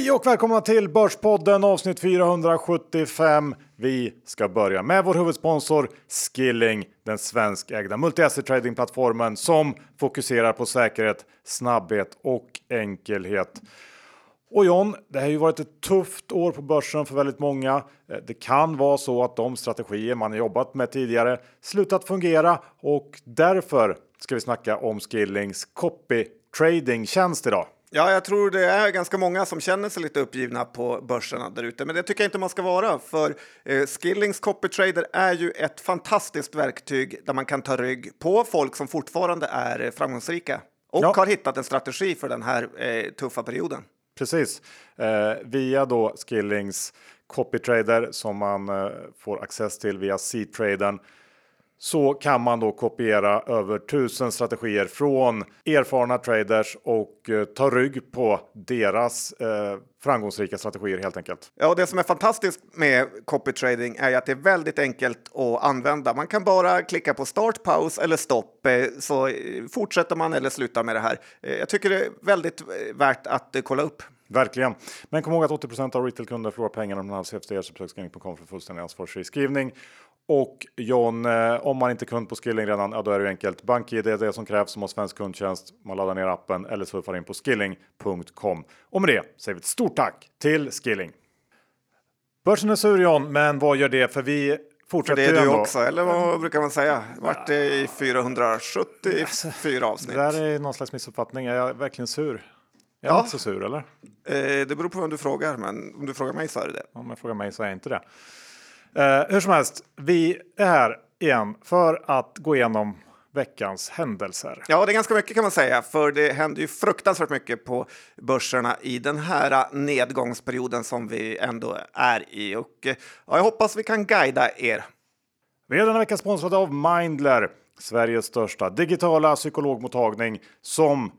Hej och välkomna till Börspodden avsnitt 475. Vi ska börja med vår huvudsponsor Skilling, den svenskägda multi-asset tradingplattformen som fokuserar på säkerhet, snabbhet och enkelhet. Och John, det har ju varit ett tufft år på börsen för väldigt många. Eh, det kan vara så att de strategier man jobbat med tidigare slutat fungera och därför ska vi snacka om Skillings copy trading tjänst idag. Ja, jag tror det är ganska många som känner sig lite uppgivna på börserna där ute, men det tycker jag inte man ska vara för eh, Skillings Copy Trader är ju ett fantastiskt verktyg där man kan ta rygg på folk som fortfarande är eh, framgångsrika och ja. har hittat en strategi för den här eh, tuffa perioden. Precis. Eh, via då Skillings Copy Trader som man eh, får access till via C-traden så kan man då kopiera över tusen strategier från erfarna traders och eh, ta rygg på deras eh, framgångsrika strategier helt enkelt. Ja, och det som är fantastiskt med copy trading är att det är väldigt enkelt att använda. Man kan bara klicka på start, paus eller stopp eh, så fortsätter man eller slutar med det här. Jag tycker det är väldigt värt att kolla upp. Verkligen. Men kom ihåg att 80% av retailkunder förlorar pengar om man har CFD-uppsöksning.com för fullständig ansvarsfri skrivning. Och John, eh, om man inte är kund på Skilling redan, ja, då är det enkelt. BankID är det som krävs som har svensk kundtjänst. Man laddar ner appen eller surfar in på skilling.com. Och med det säger vi ett stort tack till Skilling. Börsen är sur John, men vad gör det? För vi fortsätter ju Det är du också, eller vad brukar man säga? Vart det i 474 avsnitt? Det där är någon slags missuppfattning. Är jag verkligen sur? Jag är ja. inte så sur eller? Eh, det beror på vem du frågar, men om du frågar mig så är det det. Om jag frågar mig så är jag inte det. Eh, hur som helst, vi är här igen för att gå igenom veckans händelser. Ja, det är ganska mycket kan man säga, för det händer ju fruktansvärt mycket på börserna i den här nedgångsperioden som vi ändå är i. Och ja, jag hoppas vi kan guida er. Vi är denna vecka sponsrade av Mindler, Sveriges största digitala psykologmottagning som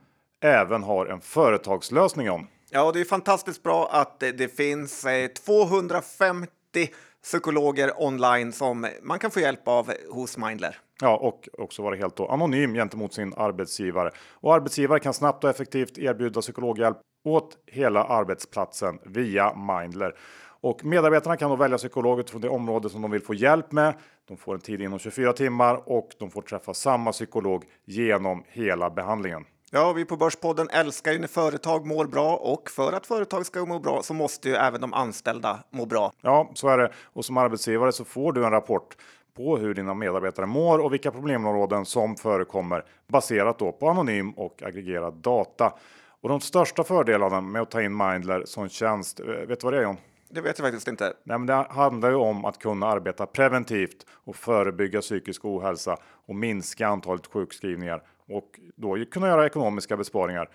även har en företagslösning om. Ja, det är fantastiskt bra att det, det finns 250 eh, psykologer online som man kan få hjälp av hos Mindler. Ja, och också vara helt anonym gentemot sin arbetsgivare. Och arbetsgivare kan snabbt och effektivt erbjuda psykologhjälp åt hela arbetsplatsen via Mindler. Och medarbetarna kan då välja psykolog utifrån det område som de vill få hjälp med. De får en tid inom 24 timmar och de får träffa samma psykolog genom hela behandlingen. Ja, vi på Börspodden älskar ju när företag mår bra och för att företag ska må bra så måste ju även de anställda må bra. Ja, så är det. Och som arbetsgivare så får du en rapport på hur dina medarbetare mår och vilka problemområden som förekommer baserat då på anonym och aggregerad data. Och de största fördelarna med att ta in Mindler som tjänst, eh, vet du vad det är John? Det vet jag faktiskt inte. Nej, men det handlar ju om att kunna arbeta preventivt och förebygga psykisk ohälsa och minska antalet sjukskrivningar och då kunna göra ekonomiska besparingar.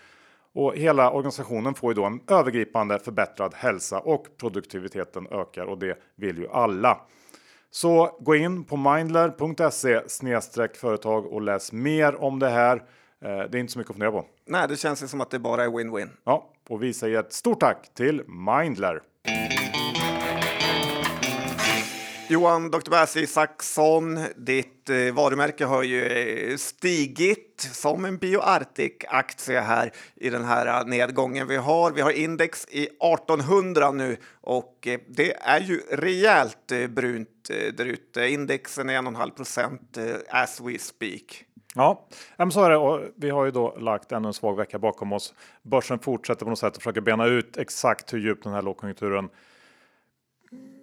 Och hela organisationen får ju då en övergripande förbättrad hälsa och produktiviteten ökar och det vill ju alla. Så gå in på mindler.se företag och läs mer om det här. Eh, det är inte så mycket att fundera på. Nej, det känns som att det bara är win-win. Ja, och vi säger ett stort tack till Mindler. Johan Dr. Bass Isaksson, ditt eh, varumärke har ju eh, stigit som en BioArctic-aktie här i den här eh, nedgången vi har. Vi har index i 1800 nu och det är ju rejält brunt där ute. Indexen är 1,5 procent as we speak. Ja, så är det. Och vi har ju då lagt ännu en svag vecka bakom oss. Börsen fortsätter på något sätt att försöka bena ut exakt hur djup den här lågkonjunkturen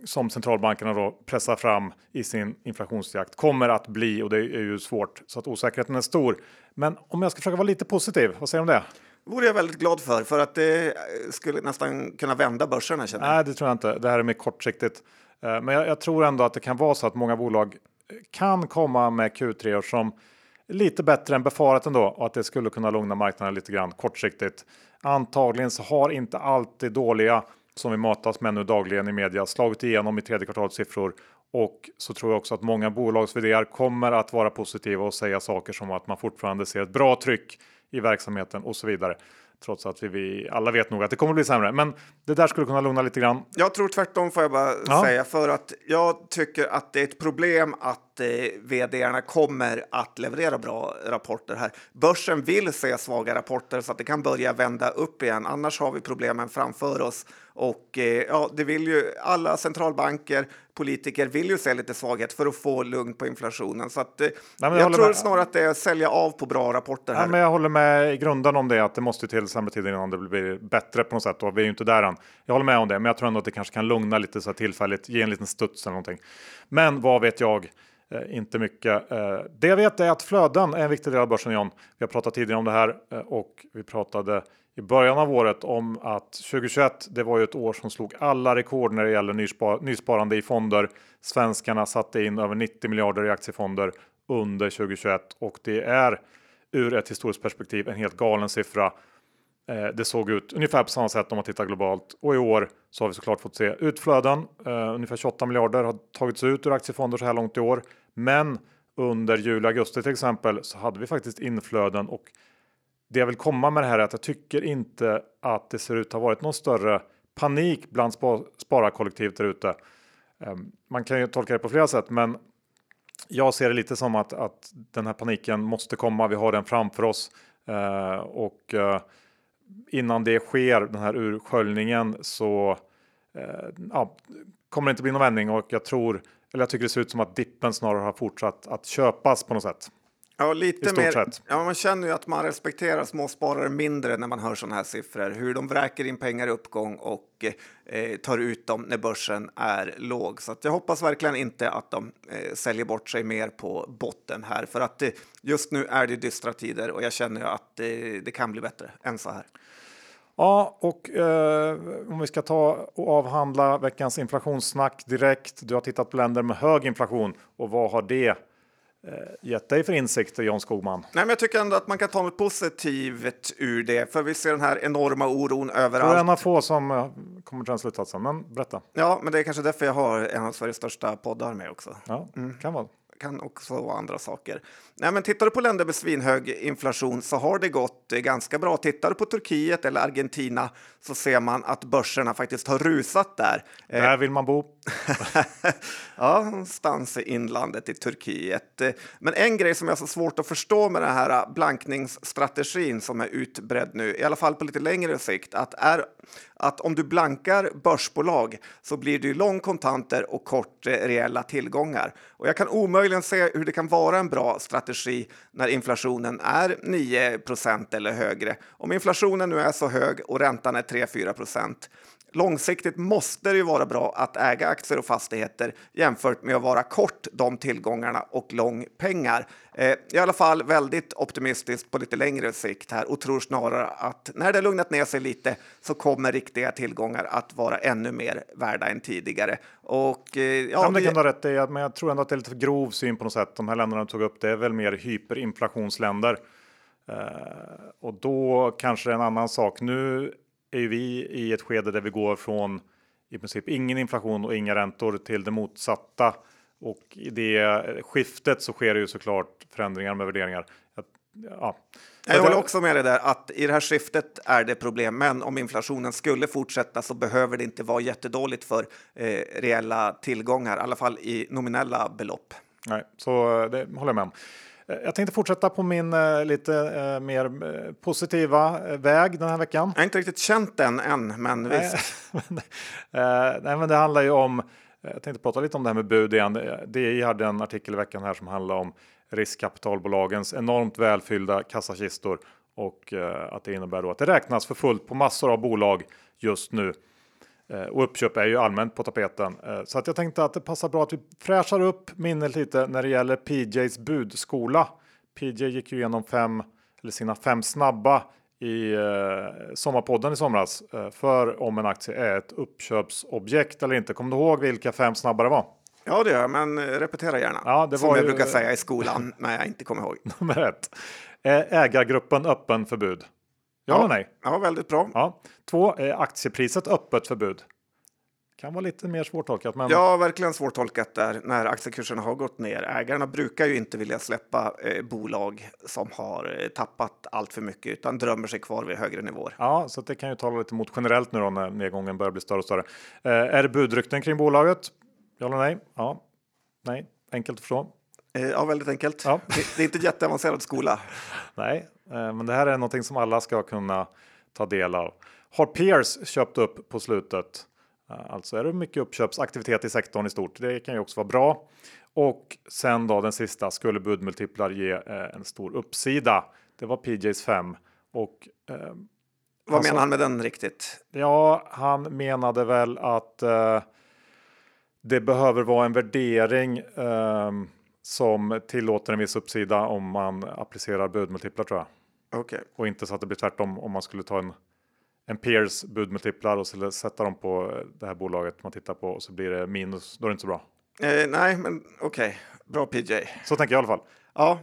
som centralbankerna då pressar fram i sin inflationsjakt kommer att bli och det är ju svårt så att osäkerheten är stor. Men om jag ska försöka vara lite positiv, vad säger du om det? vore jag väldigt glad för, för att det skulle nästan kunna vända börserna. Känner jag. Nej, det tror jag inte. Det här är mer kortsiktigt. Eh, men jag, jag, tror ändå att det kan vara så att många bolag kan komma med Q3 som lite bättre än befarat ändå och att det skulle kunna lugna marknaden lite grann kortsiktigt. Antagligen så har inte alltid dåliga som vi matas med nu dagligen i media slagit igenom i tredje kvartalets siffror. Och så tror jag också att många bolags kommer att vara positiva och säga saker som att man fortfarande ser ett bra tryck i verksamheten och så vidare. Trots att vi, vi alla vet nog att det kommer bli sämre. Men det där skulle kunna lugna lite grann. Jag tror tvärtom får jag bara ja. säga för att jag tycker att det är ett problem att att eh, vdarna kommer att leverera bra rapporter här. Börsen vill se svaga rapporter så att det kan börja vända upp igen. Annars har vi problemen framför oss. Och eh, ja, det vill ju alla centralbanker, politiker vill ju se lite svaghet för att få lugn på inflationen. Så att, eh, Nej, jag tror med. snarare att det är att sälja av på bra rapporter. Här. Ja, men jag håller med i grunden om det, att det måste till sämre tider innan det blir bättre på något sätt. Och vi är ju inte där än. Jag håller med om det, men jag tror ändå att det kanske kan lugna lite så här tillfälligt, ge en liten studs eller någonting. Men vad vet jag? Eh, inte mycket. Eh, det jag vet är att flöden är en viktig del av börsen John. Vi har pratat tidigare om det här eh, och vi pratade i början av året om att 2021, det var ju ett år som slog alla rekord när det gäller nyspar nysparande i fonder. Svenskarna satte in över 90 miljarder i aktiefonder under 2021 och det är ur ett historiskt perspektiv en helt galen siffra. Eh, det såg ut ungefär på samma sätt om man tittar globalt och i år så har vi såklart fått se utflöden. Eh, ungefär 28 miljarder har tagits ut ur aktiefonder så här långt i år. Men under juli, augusti till exempel så hade vi faktiskt inflöden och det jag vill komma med det här är att jag tycker inte att det ser ut att ha varit någon större panik bland spararkollektivet där ute. Ehm, man kan ju tolka det på flera sätt, men jag ser det lite som att, att den här paniken måste komma. Vi har den framför oss eh, och eh, innan det sker, den här ursköljningen, så eh, ja, kommer det inte bli någon vändning och jag tror, eller jag tycker det ser ut som att dippen snarare har fortsatt att köpas på något sätt. Ja, lite mer. Ja, man känner ju att man respekterar småsparare mindre när man hör sådana här siffror. Hur de vräker in pengar i uppgång och eh, tar ut dem när börsen är låg. Så jag hoppas verkligen inte att de eh, säljer bort sig mer på botten här. För att eh, just nu är det dystra tider och jag känner att det kan bli bättre än så här. Ja, och eh, om vi ska ta och avhandla veckans inflationssnack direkt. Du har tittat på länder med hög inflation och vad har det Eh, gett dig för insikter, John Skogman? Nej, men jag tycker ändå att man kan ta något positivt ur det, för vi ser den här enorma oron överallt. Du är en av få som eh, kommer till den slutsatsen, men berätta. Ja, men det är kanske därför jag har en av Sveriges största poddar med också. Ja, mm. kan vara kan också vara andra saker. Nej, men tittar du på länder med svinhög inflation så har det gått eh, ganska bra. Tittar du på Turkiet eller Argentina så ser man att börserna faktiskt har rusat där. Eh, där vill man bo. ja, någonstans i inlandet i Turkiet. Men en grej som jag har så svårt att förstå med den här blankningsstrategin som är utbredd nu, i alla fall på lite längre sikt, att, är, att om du blankar börsbolag så blir det lång kontanter och kort eh, reella tillgångar. Och jag kan omöjligen se hur det kan vara en bra strategi när inflationen är 9% eller högre. Om inflationen nu är så hög och räntan är 3-4 Långsiktigt måste det ju vara bra att äga aktier och fastigheter jämfört med att vara kort de tillgångarna och lång pengar. Eh, I alla fall väldigt optimistiskt på lite längre sikt här och tror snarare att när det lugnat ner sig lite så kommer riktiga tillgångar att vara ännu mer värda än tidigare. Och, eh, ja, det kan du ha rätt i, men jag tror ändå att det är lite grov syn på något sätt. De här länderna du tog upp, det är väl mer hyperinflationsländer. Uh, och då kanske det är en annan sak. Nu är ju vi i ett skede där vi går från i princip ingen inflation och inga räntor till det motsatta. Och i det skiftet så sker det ju såklart förändringar med värderingar. Ja. Jag håller också med dig där att i det här skiftet är det problem. Men om inflationen skulle fortsätta så behöver det inte vara jättedåligt för eh, reella tillgångar, i alla fall i nominella belopp. Nej, så det håller jag med om. Jag tänkte fortsätta på min eh, lite eh, mer eh, positiva eh, väg den här veckan. Jag har inte riktigt känt den än, men visst. eh, nej, men det handlar ju om. Jag tänkte prata lite om det här med bud igen. DI hade en artikel i veckan här som handlar om riskkapitalbolagens enormt välfyllda kassakistor och att det innebär då att det räknas för fullt på massor av bolag just nu. Eh, och uppköp är ju allmänt på tapeten. Eh, så att jag tänkte att det passar bra att vi fräschar upp minnet lite när det gäller PJs budskola. PJ gick ju igenom fem, eller sina fem snabba i eh, sommarpodden i somras för om en aktie är ett uppköpsobjekt eller inte. Kommer du ihåg vilka fem snabba det var? Ja, det gör jag, men repetera gärna. Ja, det Som var jag ju... brukar säga i skolan när jag inte kommer ihåg. Nummer ett. Ägargruppen öppen för bud. Ja, eller nej? Ja, väldigt bra. Ja. Två, är aktiepriset öppet för bud? Kan vara lite mer svårtolkat. Men... Ja, verkligen svårtolkat där när aktiekurserna har gått ner. Ägarna brukar ju inte vilja släppa eh, bolag som har eh, tappat allt för mycket utan drömmer sig kvar vid högre nivåer. Ja, så det kan ju tala lite mot generellt nu då när nedgången börjar bli större och större. Eh, är det budrykten kring bolaget? Ja eller nej? Ja, nej, enkelt att förstå. Eh, Ja, väldigt enkelt. Ja. Det, är inte jätteavancerad skola. Nej, eh, men det här är någonting som alla ska kunna ta del av. Har Peers köpt upp på slutet? Eh, Alltså är det mycket uppköpsaktivitet i sektorn i stort. Det kan ju också vara bra. Och sen då den sista, skulle budmultiplar ge eh, en stor uppsida? Det var PJs 5 och eh, Vad Alltså- menar han med den riktigt? Ja, han menade väl att eh, det behöver vara en värdering eh, som tillåter en viss uppsida om man applicerar budmultiplar tror jag. Okej. Och inte så att det blir tvärtom om man skulle ta en, en peers budmultiplar och sätta dem på eh, det här bolaget man tittar på och så blir det minus. Då är det inte så bra. Eh, nej, men okej. Bra PJ. Så tänker jag i alla fall. Ja,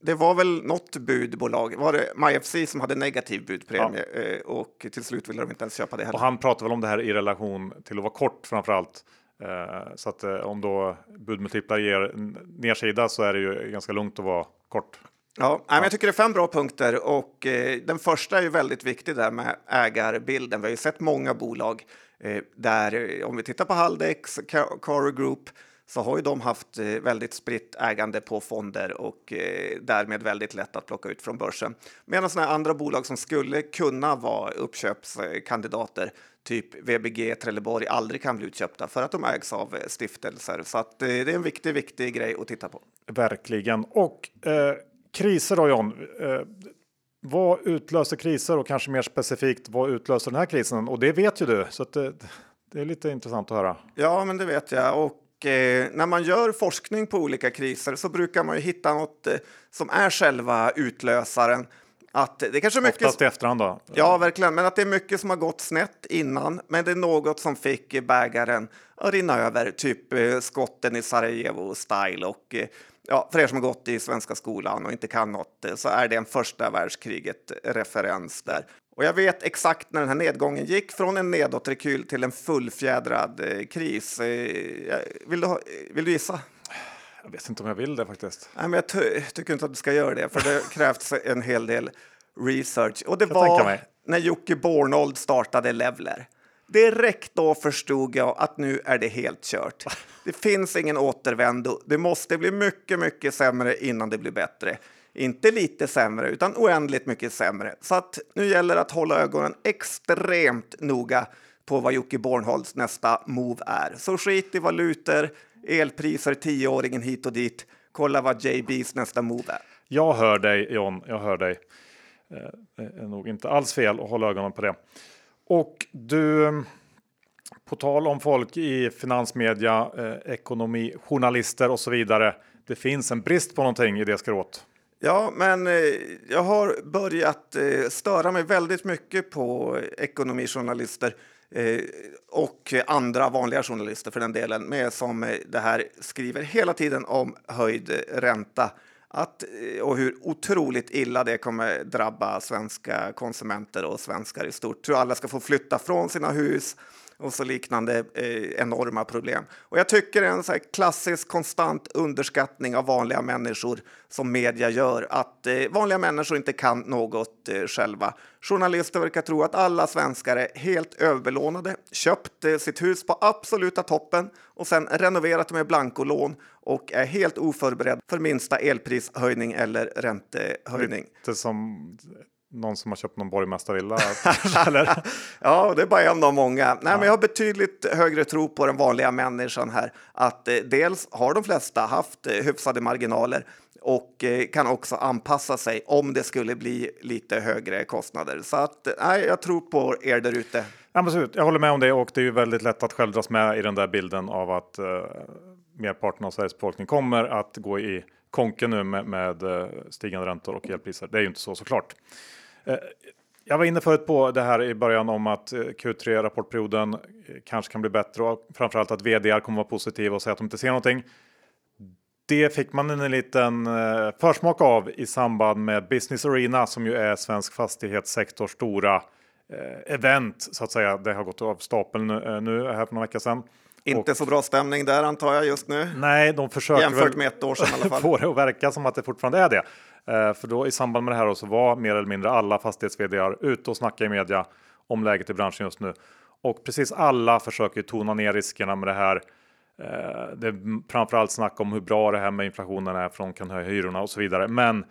det var väl något budbolag. Var det MyFC som hade negativ budpremie eh, och till slut ville de inte ens köpa det Och heller. han pratar väl om det här i relation till att vara kort framför allt. Eh, så att eh, om då budmultiplar ger en nedsida så är det ju ganska lugnt att vara kort. Ja, men jag tycker det är fem bra punkter och eh, den första är ju väldigt viktig där med ägarbilden. Vi har ju sett många bolag eh, där, om vi tittar på Haldex, Ca- Caro Group, så har ju de haft eh, väldigt spritt ägande på fonder och därmed väldigt lätt att plocka ut från börsen. Medan sådana andra bolag som skulle kunna vara uppköpskandidater, typ VBG, Trelleborg, aldrig kan bli utköpta för att de ägs av eh, stiftelser. Så att, eh, det är en viktig, viktig grej att titta på. Verkligen. Och eh, kriser då John. Eh, vad utlöser kriser och kanske mer specifikt vad utlöser den här krisen? Och det vet ju du så det, det är lite intressant att höra. Ja, men det vet jag. Och eh, när man gör forskning på olika kriser så brukar man ju hitta något eh, som är själva utlösaren. Att det kanske är mycket... Oftast i efterhand då. Ja, verkligen. Men att det är mycket som har gått snett innan. Men det är något som fick bägaren att rinna över. Typ eh, skotten i Sarajevo-style. Och eh, ja, för er som har gått i svenska skolan och inte kan något eh, så är det en första världskriget-referens där. Och jag vet exakt när den här nedgången gick från en nedåtrekyl till en fullfjädrad kris. Vill, du ha, vill du gissa? Jag vet inte om jag vill det faktiskt. Nej, men jag ty- tycker inte att du ska göra det, för det krävs en hel del research. Och det Jag var när Jocke Bornold startade Levler. Direkt då förstod jag att nu är det helt kört. Det finns ingen återvändo. Det måste bli mycket, mycket sämre innan det blir bättre. Inte lite sämre, utan oändligt mycket sämre. Så att nu gäller det att hålla ögonen extremt noga på vad Jocke Bornholds nästa move är. Så skit i valutor, elpriser, tioåringen hit och dit. Kolla vad JBs nästa move är. Jag hör dig John, jag hör dig. Eh, Det är nog inte alls fel att hålla ögonen på det. Och du, på tal om folk i finansmedia, eh, ekonomi, journalister och så vidare. Det finns en brist på någonting i det skrået. Ja, men eh, jag har börjat eh, störa mig väldigt mycket på ekonomijournalister Eh, och andra vanliga journalister för den delen, med som eh, det här skriver hela tiden om höjd eh, ränta. Att, och hur otroligt illa det kommer drabba svenska konsumenter och svenskar i stort. Hur alla ska få flytta från sina hus och så liknande eh, enorma problem. Och jag tycker det är en så här klassisk konstant underskattning av vanliga människor som media gör, att eh, vanliga människor inte kan något eh, själva. Journalister verkar tro att alla svenskar är helt överbelånade, köpt eh, sitt hus på absoluta toppen och sen renoverat med blankolån och är helt oförberedd för minsta elprishöjning eller räntehöjning. Det är som någon som har köpt någon borgmästarvilla. Ja, det är bara en av många. Nej, men jag har betydligt högre tro på den vanliga människan här. Att eh, dels har de flesta haft eh, hyfsade marginaler och eh, kan också anpassa sig om det skulle bli lite högre kostnader. Så att, nej, jag tror på er där ute. Absolut, jag håller med om det och det är ju väldigt lätt att själv dras med i den där bilden av att eh, merparten av Sveriges befolkning kommer att gå i konken nu med, med eh, stigande räntor och elpriser. Det är ju inte så såklart. Eh, jag var inne förut på det här i början om att eh, Q3-rapportperioden eh, kanske kan bli bättre och framförallt att vd kommer vara positiva och säga att de inte ser någonting. Det fick man en liten försmak av i samband med Business Arena som ju är svensk fastighetssektors stora event så att säga. Det har gått av stapeln nu, här för några veckor sedan. Inte så bra stämning där antar jag just nu. Nej, de försöker Jämfört med ett år sedan i alla fall. få det att verka som att det fortfarande är det. Eh, för då i samband med det här så var mer eller mindre alla fastighets ute och snackade i media om läget i branschen just nu. Och precis alla försöker tona ner riskerna med det här. Eh, det är framförallt snack om hur bra det här med inflationen är för de kan höja hyrorna och så vidare. Men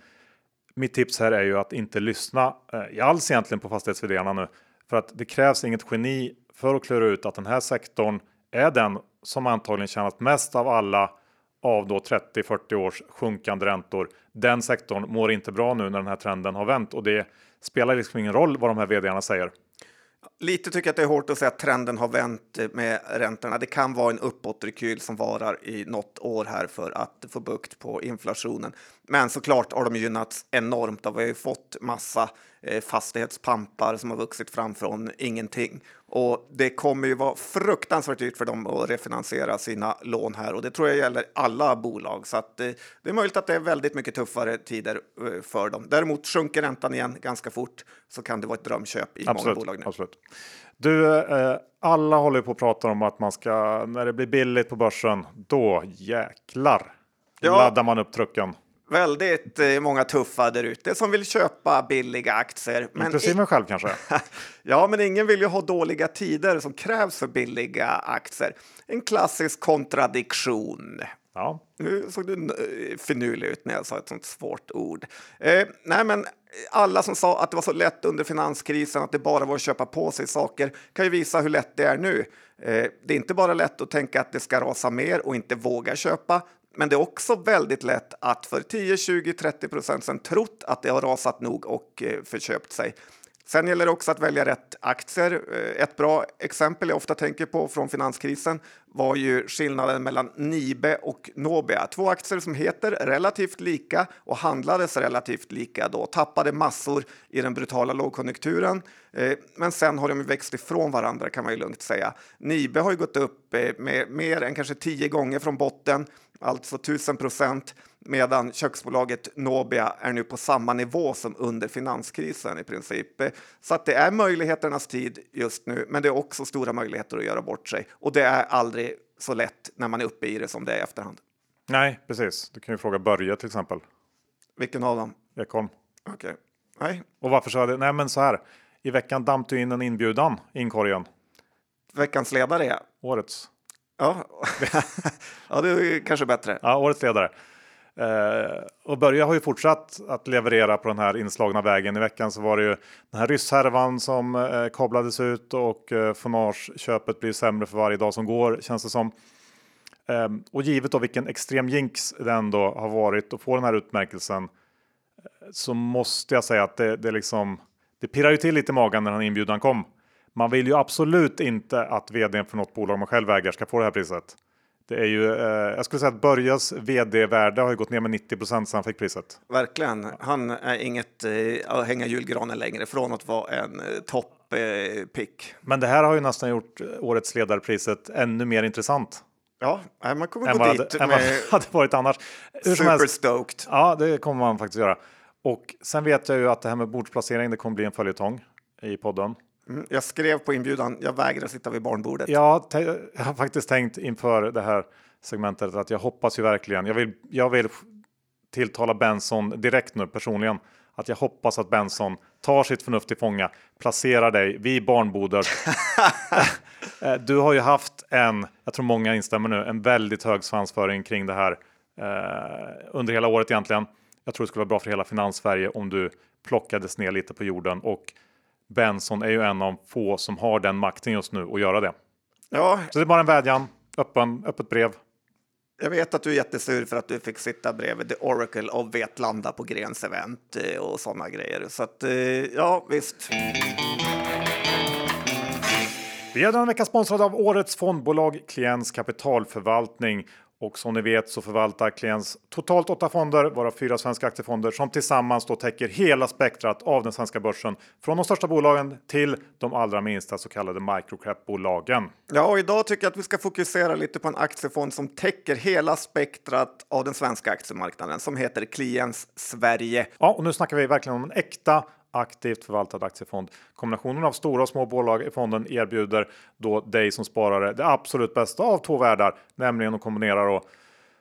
mitt tips här är ju att inte lyssna eh, alls egentligen på fastighets nu. För att det krävs inget geni för att klura ut att den här sektorn är den som antagligen tjänat mest av alla av då 30-40 års sjunkande räntor. Den sektorn mår inte bra nu när den här trenden har vänt och det spelar liksom ingen roll vad de här vdarna säger. Lite tycker jag att det är hårt att säga att trenden har vänt med räntorna. Det kan vara en uppåtrekyl som varar i något år här för att få bukt på inflationen. Men såklart har de gynnats enormt och vi har ju fått massa fastighetspampar som har vuxit fram från ingenting. Och det kommer ju vara fruktansvärt dyrt för dem att refinansiera sina lån här och det tror jag gäller alla bolag. Så att, eh, det är möjligt att det är väldigt mycket tuffare tider eh, för dem. Däremot sjunker räntan igen ganska fort så kan det vara ett drömköp i absolut, många bolag nu. Absolut. Du, eh, alla håller på att prata om att man ska, när det blir billigt på börsen, då jäklar ja. laddar man upp trucken väldigt eh, många tuffa där ute som vill köpa billiga aktier. Inklusive mig själv kanske? ja, men ingen vill ju ha dåliga tider som krävs för billiga aktier. En klassisk kontradiktion. Ja. Nu såg du eh, finurlig ut när jag sa ett sånt svårt ord. Eh, nej, men alla som sa att det var så lätt under finanskrisen att det bara var att köpa på sig saker kan ju visa hur lätt det är nu. Eh, det är inte bara lätt att tänka att det ska rasa mer och inte våga köpa. Men det är också väldigt lätt att för 10, 20, 30 procent sen trott att det har rasat nog och eh, förköpt sig. Sen gäller det också att välja rätt aktier. Eh, ett bra exempel jag ofta tänker på från finanskrisen var ju skillnaden mellan Nibe och Nobia. Två aktier som heter relativt lika och handlades relativt lika då. Tappade massor i den brutala lågkonjunkturen. Eh, men sen har de växt ifrån varandra kan man ju lugnt säga. Nibe har ju gått upp eh, med mer än kanske tio gånger från botten alltså 1000 procent, medan köksbolaget Nobia är nu på samma nivå som under finanskrisen i princip. Så att det är möjligheternas tid just nu, men det är också stora möjligheter att göra bort sig. Och det är aldrig så lätt när man är uppe i det som det är i efterhand. Nej, precis. Du kan ju fråga Börje till exempel. Vilken av dem? Ekholm. Okej. Okay. Nej. Och varför sa jag det? Nej, men så här. I veckan damp du in en inbjudan i inkorgen. Veckans ledare, ja. Årets. Ja, ja det är kanske bättre. Ja, årets ledare. Eh, och Börje har ju fortsatt att leverera på den här inslagna vägen. I veckan så var det ju den här rysshärvan som eh, kablades ut och eh, Fonage-köpet blir sämre för varje dag som går känns det som. Eh, och givet då vilken extrem jinx det ändå har varit att få den här utmärkelsen eh, så måste jag säga att det, det liksom det pirrar ju till lite i magen när den inbjudan kom. Man vill ju absolut inte att vdn för något bolag man själv äger ska få det här priset. Det är ju, eh, jag skulle säga att Börjes vd-värde har ju gått ner med 90 procent sedan han fick priset. Verkligen. Han är inget eh, att hänga julgranen längre från att vara en eh, topp-pick. Eh, Men det här har ju nästan gjort årets ledarpriset ännu mer intressant. Ja, man kommer gå dit hade, med... hade varit annars. Hur Super stoked. Ja, det kommer man faktiskt göra. Och sen vet jag ju att det här med bordsplacering, det kommer bli en följetong i podden. Mm, jag skrev på inbjudan, jag vägrar sitta vid barnbordet. Ja, jag har faktiskt tänkt inför det här segmentet att jag hoppas ju verkligen, jag vill, jag vill tilltala Benson direkt nu personligen, att jag hoppas att Benson tar sitt förnuft till fånga, placerar dig vid barnboder. Eh, du har ju haft en, jag tror många instämmer nu, en väldigt hög svansföring kring det här eh, under hela året egentligen. Jag tror det skulle vara bra för hela Finanssverige om du plockades ner lite på jorden och Benson är ju en av få som har den makten just nu att göra det. Ja. Så det är bara en vädjan, öppen, öppet brev. Jag vet att du är jättesur för att du fick sitta bredvid The Oracle och Vetlanda på Grens event eh, och sådana grejer. Så att, eh, ja, visst. Vi är denna vecka sponsrade av årets fondbolag Klients kapitalförvaltning och som ni vet så förvaltar Kliens totalt åtta fonder, varav fyra svenska aktiefonder som tillsammans då täcker hela spektrat av den svenska börsen. Från de största bolagen till de allra minsta så kallade microcap-bolagen. Ja, och idag tycker jag att vi ska fokusera lite på en aktiefond som täcker hela spektrat av den svenska aktiemarknaden som heter Kliens Sverige. Ja, och nu snackar vi verkligen om en äkta aktivt förvaltad aktiefond. Kombinationen av stora och små bolag i fonden erbjuder då dig som sparare det absolut bästa av två världar, nämligen att kombinera då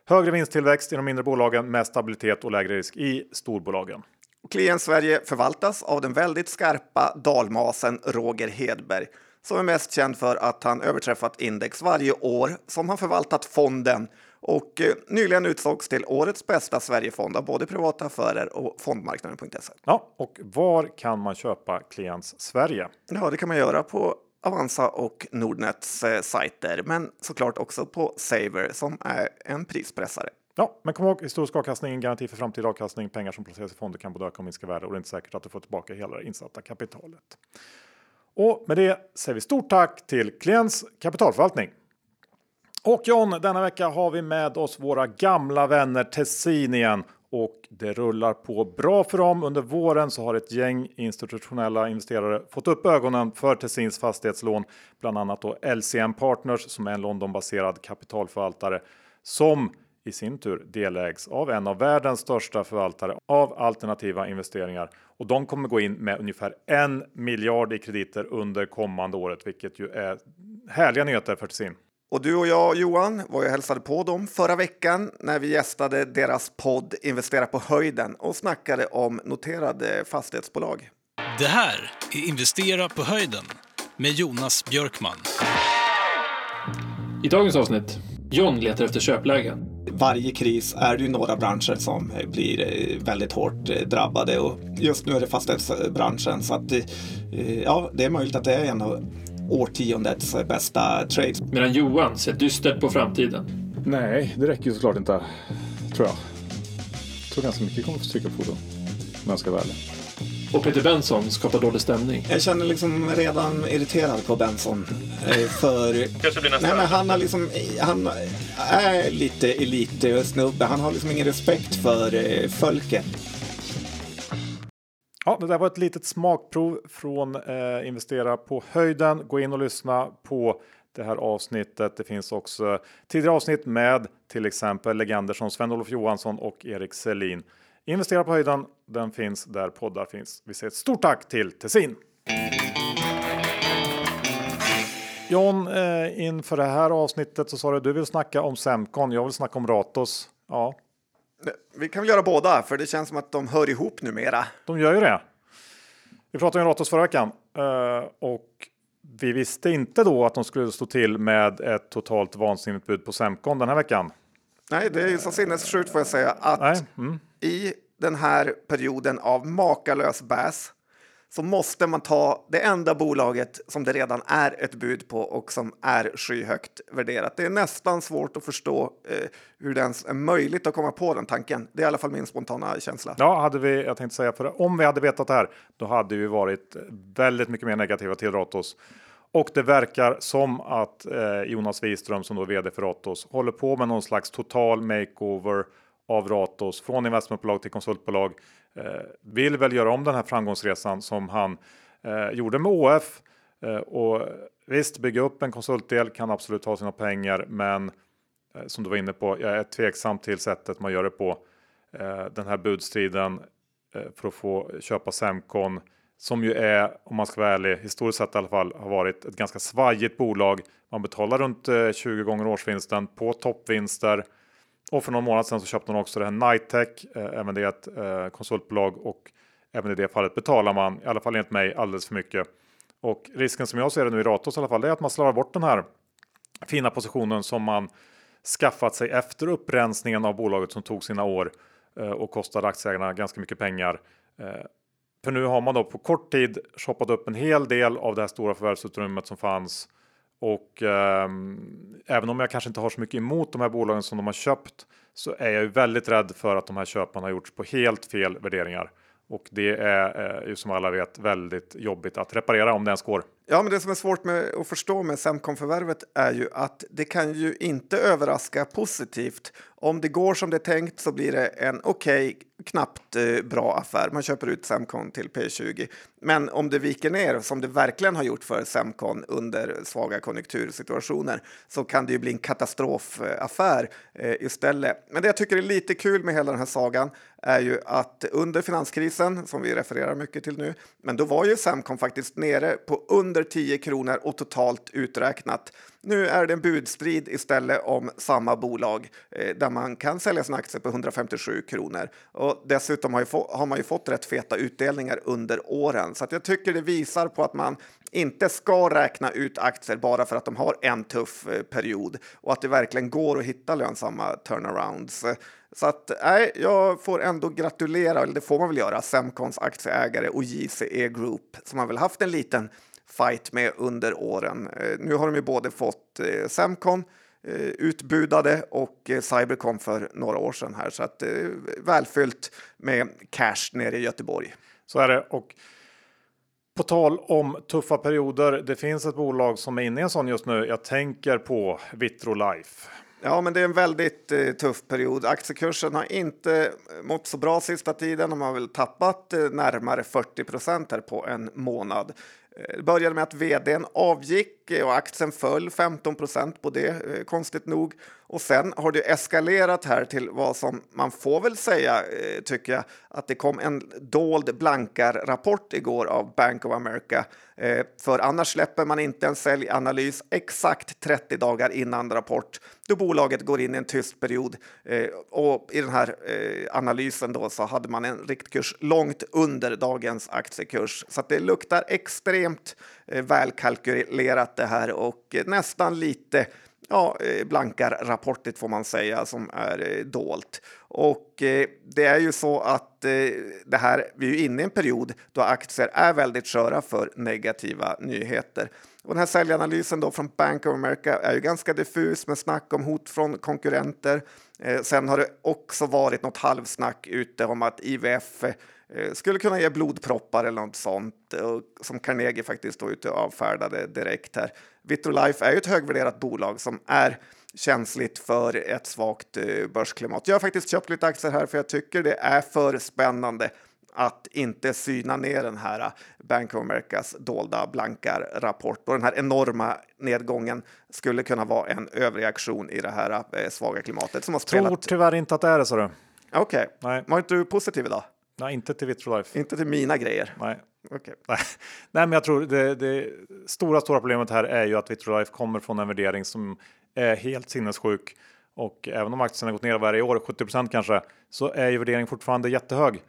högre vinsttillväxt i de mindre bolagen med stabilitet och lägre risk i storbolagen. Klient Sverige förvaltas av den väldigt skarpa dalmasen Roger Hedberg som är mest känd för att han överträffat index varje år som han förvaltat fonden och eh, nyligen utsågs till årets bästa Sverigefond av både privata affärer och fondmarknaden.se. Ja, och var kan man köpa Klients Sverige? Ja, det kan man göra på Avanza och Nordnets eh, sajter, men såklart också på Saver som är en prispressare. Ja, men kom ihåg historisk avkastning, garanti för framtida avkastning. Pengar som placeras i fonder kan både öka och minska värde och det är inte säkert att du får tillbaka hela det insatta kapitalet. Och med det säger vi stort tack till Klients kapitalförvaltning. Och John, denna vecka har vi med oss våra gamla vänner Tessin igen och det rullar på bra för dem. Under våren så har ett gäng institutionella investerare fått upp ögonen för Tessins fastighetslån, bland annat då LCM Partners som är en Londonbaserad kapitalförvaltare som i sin tur delägs av en av världens största förvaltare av alternativa investeringar. Och de kommer gå in med ungefär en miljard i krediter under kommande året, vilket ju är härliga nyheter för Tessin. Och du och jag, Johan, var ju hälsade på dem förra veckan när vi gästade deras podd Investera på höjden och snackade om noterade fastighetsbolag. Det här är Investera på höjden med Jonas Björkman. I dagens avsnitt, John letar efter köplägen. Varje kris är det ju några branscher som blir eh, väldigt hårt eh, drabbade och just nu är det fastighetsbranschen så att eh, ja, det är möjligt att det är en av årtiondets bästa trades. Medan Johan ser dystert på framtiden. Nej, det räcker ju såklart inte, tror jag. Jag tror ganska mycket kommer att få stryka på då, om jag ska vara ärlig. Och Peter Benson skapar dålig stämning. Jag känner liksom redan irriterad på Benson. Eh, för... Kanske blir nästa. Nej, men han har liksom, han är lite elitsnubbe. Han har liksom ingen respekt för eh, folket. Ja, det där var ett litet smakprov från eh, Investera på höjden. Gå in och lyssna på det här avsnittet. Det finns också tidigare avsnitt med till exempel legender som Sven-Olof Johansson och Erik Selin. Investera på höjden. Den finns där poddar finns. Vi säger ett stort tack till Tessin. John, eh, inför det här avsnittet så sa du att du vill snacka om Semcon. Jag vill snacka om Ratos. Ja, vi kan väl göra båda, för det känns som att de hör ihop numera. De gör ju det. Vi pratade om Ratos förra veckan eh, och vi visste inte då att de skulle stå till med ett totalt vansinnigt bud på Semcon den här veckan. Nej, det är ju så sinnessjukt får jag säga att mm. i den här perioden av makalös bäs så måste man ta det enda bolaget som det redan är ett bud på och som är skyhögt värderat. Det är nästan svårt att förstå eh, hur det ens är möjligt att komma på den tanken. Det är i alla fall min spontana känsla. Ja, hade vi, jag tänkte säga, för om vi hade vetat det här, då hade vi varit väldigt mycket mer negativa till Ratos. Och det verkar som att eh, Jonas Wiström som då är vd för Ratos håller på med någon slags total makeover av Ratos från investmentbolag till konsultbolag. Eh, vill väl göra om den här framgångsresan som han eh, gjorde med ÅF. Eh, och visst, bygga upp en konsultdel kan absolut ta sina pengar, men eh, som du var inne på, jag är tveksam till sättet man gör det på. Eh, den här budstriden eh, för att få köpa Semcon som ju är, om man ska vara ärlig, historiskt sett i alla fall, har varit ett ganska svajigt bolag. Man betalar runt eh, 20 gånger årsvinsten på toppvinster. Och för någon månad sedan så köpte hon också det här Nitech, eh, även det är ett eh, konsultbolag och även i det fallet betalar man, i alla fall enligt mig, alldeles för mycket. Och risken som jag ser det nu i Ratos i alla fall, är att man slarvar bort den här fina positionen som man skaffat sig efter upprensningen av bolaget som tog sina år eh, och kostade aktieägarna ganska mycket pengar. Eh, för nu har man då på kort tid shoppat upp en hel del av det här stora förvärvsutrymmet som fanns och eh, även om jag kanske inte har så mycket emot de här bolagen som de har köpt så är jag ju väldigt rädd för att de här köpen har gjorts på helt fel värderingar. Och det är eh, ju som alla vet väldigt jobbigt att reparera om det ens går. Ja, men det som är svårt med att förstå med Semcon-förvärvet är ju att det kan ju inte överraska positivt. Om det går som det är tänkt så blir det en okej, okay, knappt eh, bra affär. Man köper ut Semcon till P20. Men om det viker ner, som det verkligen har gjort för Semcon under svaga konjunktursituationer, så kan det ju bli en katastrofaffär eh, istället. Men det jag tycker är lite kul med hela den här sagan är ju att under finanskrisen, som vi refererar mycket till nu, men då var ju Semcon faktiskt nere på under under 10 kronor och totalt uträknat. Nu är det en budstrid istället om samma bolag eh, där man kan sälja sina aktier på 157 kronor. Och dessutom har, ju få, har man ju fått rätt feta utdelningar under åren så att jag tycker det visar på att man inte ska räkna ut aktier bara för att de har en tuff eh, period och att det verkligen går att hitta lönsamma turnarounds. Så att nej, jag får ändå gratulera, eller det får man väl göra, Semcons aktieägare och JCE Group som har väl haft en liten fight med under åren. Eh, nu har de ju både fått eh, Semcon eh, utbudade och Cybercom för några år sedan här så att välfyllt med cash nere i Göteborg. Så är det och på tal om tuffa perioder. Det finns ett bolag som är inne i en sån just nu. Jag tänker på Vitrolife. Ja, men det är en väldigt eh, tuff period. Aktiekursen har inte mått så bra sista tiden. De har väl tappat eh, närmare 40 procent här på en månad. Eh, det började med att vdn avgick och aktien föll 15 procent på det, eh, konstigt nog. Och sen har det eskalerat här till vad som man får väl säga, eh, tycker jag, att det kom en dold blankarrapport igår av Bank of America. Eh, för annars släpper man inte en säljanalys exakt 30 dagar innan rapport då bolaget går in i en tyst period. Eh, och i den här eh, analysen då så hade man en riktkurs långt under dagens aktiekurs. Så det luktar extremt Eh, välkalkylerat det här och eh, nästan lite ja, eh, blankar får man säga som är eh, dolt. Och eh, det är ju så att det här, vi är inne i en period då aktier är väldigt sköra för negativa nyheter. Och den här säljanalysen då från Bank of America är ju ganska diffus med snack om hot från konkurrenter. sen har det också varit något halvsnack ute om att IVF skulle kunna ge blodproppar eller något sånt som Carnegie faktiskt då ute avfärdade direkt här. Vitrolife är ju ett högvärderat bolag som är känsligt för ett svagt eh, börsklimat. Jag har faktiskt köpt lite aktier här för jag tycker det är för spännande att inte syna ner den här eh, Bank of Americas dolda blankar rapport och den här enorma nedgången skulle kunna vara en överreaktion i det här eh, svaga klimatet som har spelat. Tror tyvärr inte att det är det, så du. Okej, okay. var inte du positiv idag? Nej, inte till Vitrolife. Inte till mina grejer. Nej. Okay. Nej, men jag tror det, det stora, stora problemet här är ju att Vitrolife kommer från en värdering som är helt sinnessjuk. Och även om aktien har gått ner varje år, 70% kanske, så är ju värderingen fortfarande jättehög.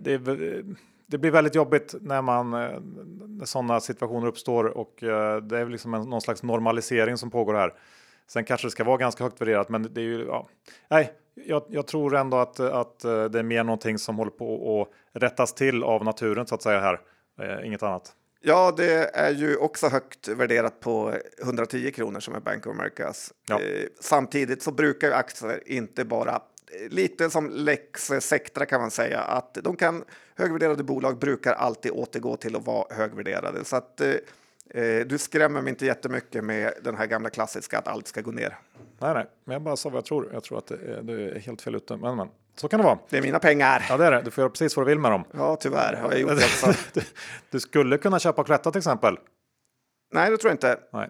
Det, är, det blir väldigt jobbigt när man när sådana situationer uppstår och eh, det är liksom en, någon slags normalisering som pågår här. Sen kanske det ska vara ganska högt värderat, men det är ju ja. Nej, jag, jag, tror ändå att, att eh, det är mer någonting som håller på att rättas till av naturen så att säga här. Eh, inget annat. Ja, det är ju också högt värderat på 110 kronor som är Bank of Americas. Ja. Eh, samtidigt så brukar ju aktier inte bara eh, lite som Lex Sectra kan man säga att de kan högvärderade bolag brukar alltid återgå till att vara högvärderade så att eh, Eh, du skrämmer mig inte jättemycket med den här gamla klassiska att allt ska gå ner. Nej, nej, men jag bara sa vad jag tror. Jag tror att det är, det är helt fel ute, men, men så kan det vara. Det är mina pengar. Ja, det är det. Du får göra precis vad du vill med dem. Ja, tyvärr har jag gjort det du, du skulle kunna köpa Cloetta till exempel. Nej, det tror jag inte. Nej.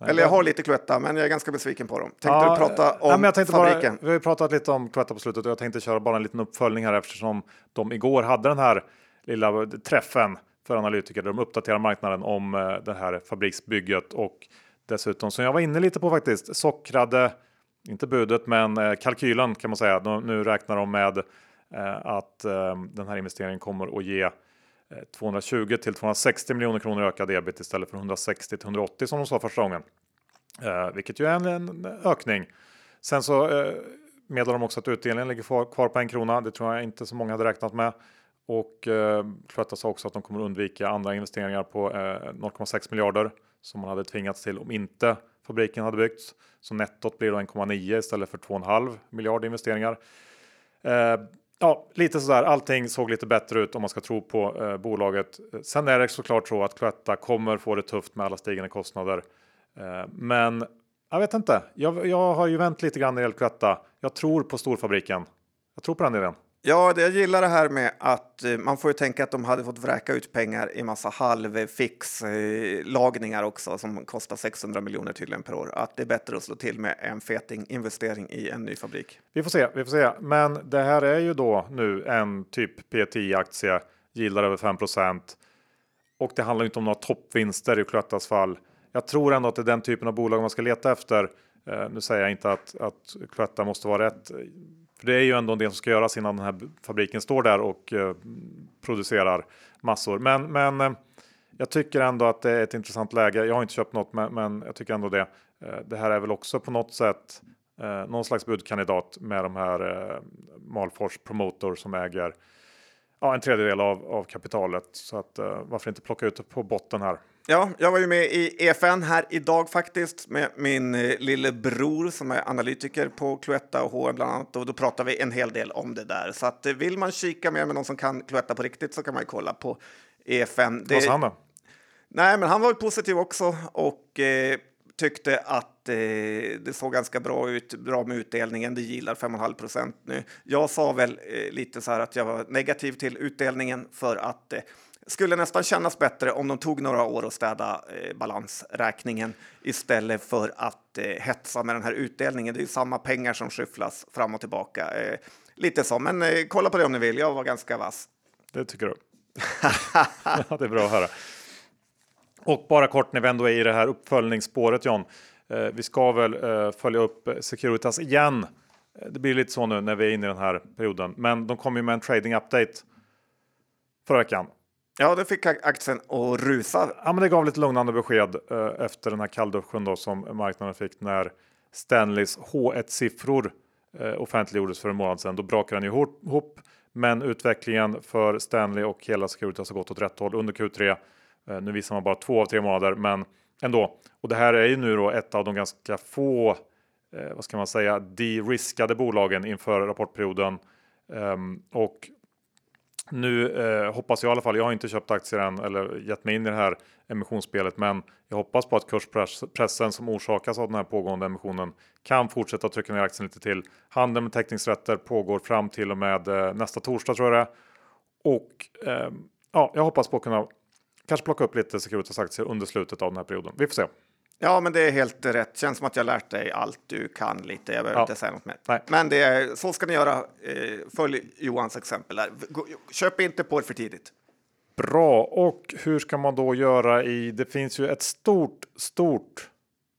Nej, Eller jag har lite Cloetta, men jag är ganska besviken på dem. Tänkte ja, du prata om nej, fabriken? Bara, vi har pratat lite om Cloetta på slutet och jag tänkte köra bara en liten uppföljning här eftersom de igår hade den här lilla träffen för analytiker där de uppdaterar marknaden om eh, det här fabriksbygget och dessutom som jag var inne lite på faktiskt sockrade, inte budet, men eh, kalkylen kan man säga. Nu räknar de med eh, att den här investeringen kommer att ge 220 till 260 miljoner kronor ökad ebit istället för 160 till 180 som de sa första gången, vilket ju är en, en ökning. Sen så meddelar de också att utdelningen ligger kvar på en krona. Det tror jag inte så många hade räknat med. Och eh, Cloetta sa också att de kommer undvika andra investeringar på eh, 0,6 miljarder som man hade tvingats till om inte fabriken hade byggts. Så nettot blir då 1,9 istället för 2,5 miljarder investeringar. Eh, ja, lite sådär. Allting såg lite bättre ut om man ska tro på eh, bolaget. Sen är det såklart så att Cloetta kommer få det tufft med alla stigande kostnader. Eh, men jag vet inte. Jag, jag har ju vänt lite grann när det gäller Cloetta. Jag tror på storfabriken. Jag tror på den idén. Ja, det, jag gillar det här med att eh, man får ju tänka att de hade fått vräka ut pengar i massa halvfix eh, lagningar också som kostar 600 miljoner tydligen per år. Att det är bättre att slå till med en feting investering i en ny fabrik. Vi får se, vi får se. Men det här är ju då nu en typ P10 aktie, gillar över 5% och det handlar inte om några toppvinster i Cloettas fall. Jag tror ändå att det är den typen av bolag man ska leta efter. Eh, nu säger jag inte att, att Cloetta måste vara rätt. För det är ju ändå en del som ska göras innan den här fabriken står där och eh, producerar massor. Men, men eh, jag tycker ändå att det är ett intressant läge. Jag har inte köpt något, men, men jag tycker ändå det. Eh, det här är väl också på något sätt eh, någon slags budkandidat med de här eh, Malfors Promotor som äger ja, en tredjedel av, av kapitalet. Så att eh, varför inte plocka ut det på botten här? Ja, jag var ju med i EFN här idag faktiskt med min eh, lillebror som är analytiker på Cloetta och H&M bland annat och då pratar vi en hel del om det där. Så att eh, vill man kika mer med någon som kan Cloetta på riktigt så kan man ju kolla på EFN. Det... Vad sa han då? Nej, men han var ju positiv också och eh, tyckte att eh, det såg ganska bra ut, bra med utdelningen. Det gillar 5,5 procent nu. Jag sa väl eh, lite så här att jag var negativ till utdelningen för att eh, skulle nästan kännas bättre om de tog några år att städa eh, balansräkningen istället för att eh, hetsa med den här utdelningen. Det är ju samma pengar som skyfflas fram och tillbaka. Eh, lite så, men eh, kolla på det om ni vill. Jag var ganska vass. Det tycker du? ja, det är bra att höra. Och bara kort när vi ändå är i det här uppföljningsspåret John. Eh, vi ska väl eh, följa upp Securitas igen. Det blir lite så nu när vi är inne i den här perioden, men de kom ju med en trading update förra veckan. Ja, det fick aktien att rusa. Ja, men det gav lite lugnande besked eh, efter den här kallduschen då som marknaden fick när Stanleys H1-siffror eh, offentliggjordes för en månad sedan. Då brakade den ihop, men utvecklingen för Stanley och hela Securitas har gått åt rätt håll under Q3. Eh, nu visar man bara två av tre månader, men ändå. Och det här är ju nu då ett av de ganska få, eh, vad ska man säga, de-riskade bolagen inför rapportperioden. Um, och nu eh, hoppas jag i alla fall, jag har inte köpt aktier än eller gett mig in i det här emissionsspelet, men jag hoppas på att kurspressen som orsakas av den här pågående emissionen kan fortsätta trycka ner aktien lite till. Handeln med teckningsrätter pågår fram till och med eh, nästa torsdag tror jag det Och eh, ja, jag hoppas på att kunna kanske plocka upp lite Securitas aktier under slutet av den här perioden. Vi får se. Ja, men det är helt rätt. Känns som att jag lärt dig allt du kan lite. Jag behöver ja. inte säga något mer. Nej. Men det är, så ska ni göra. Eh, följ Johans exempel där. Köp inte på er för tidigt. Bra, och hur ska man då göra i? Det finns ju ett stort, stort,